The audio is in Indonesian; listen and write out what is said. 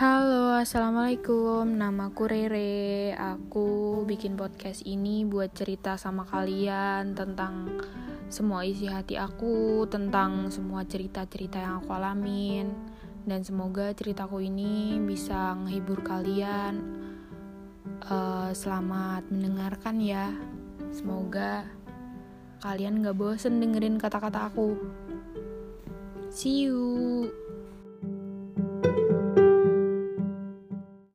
Halo, assalamualaikum. Namaku Rere. Aku bikin podcast ini buat cerita sama kalian tentang semua isi hati aku, tentang semua cerita-cerita yang aku alamin, dan semoga ceritaku ini bisa menghibur kalian. Uh, selamat mendengarkan ya. Semoga kalian gak bosen dengerin kata-kata aku. See you.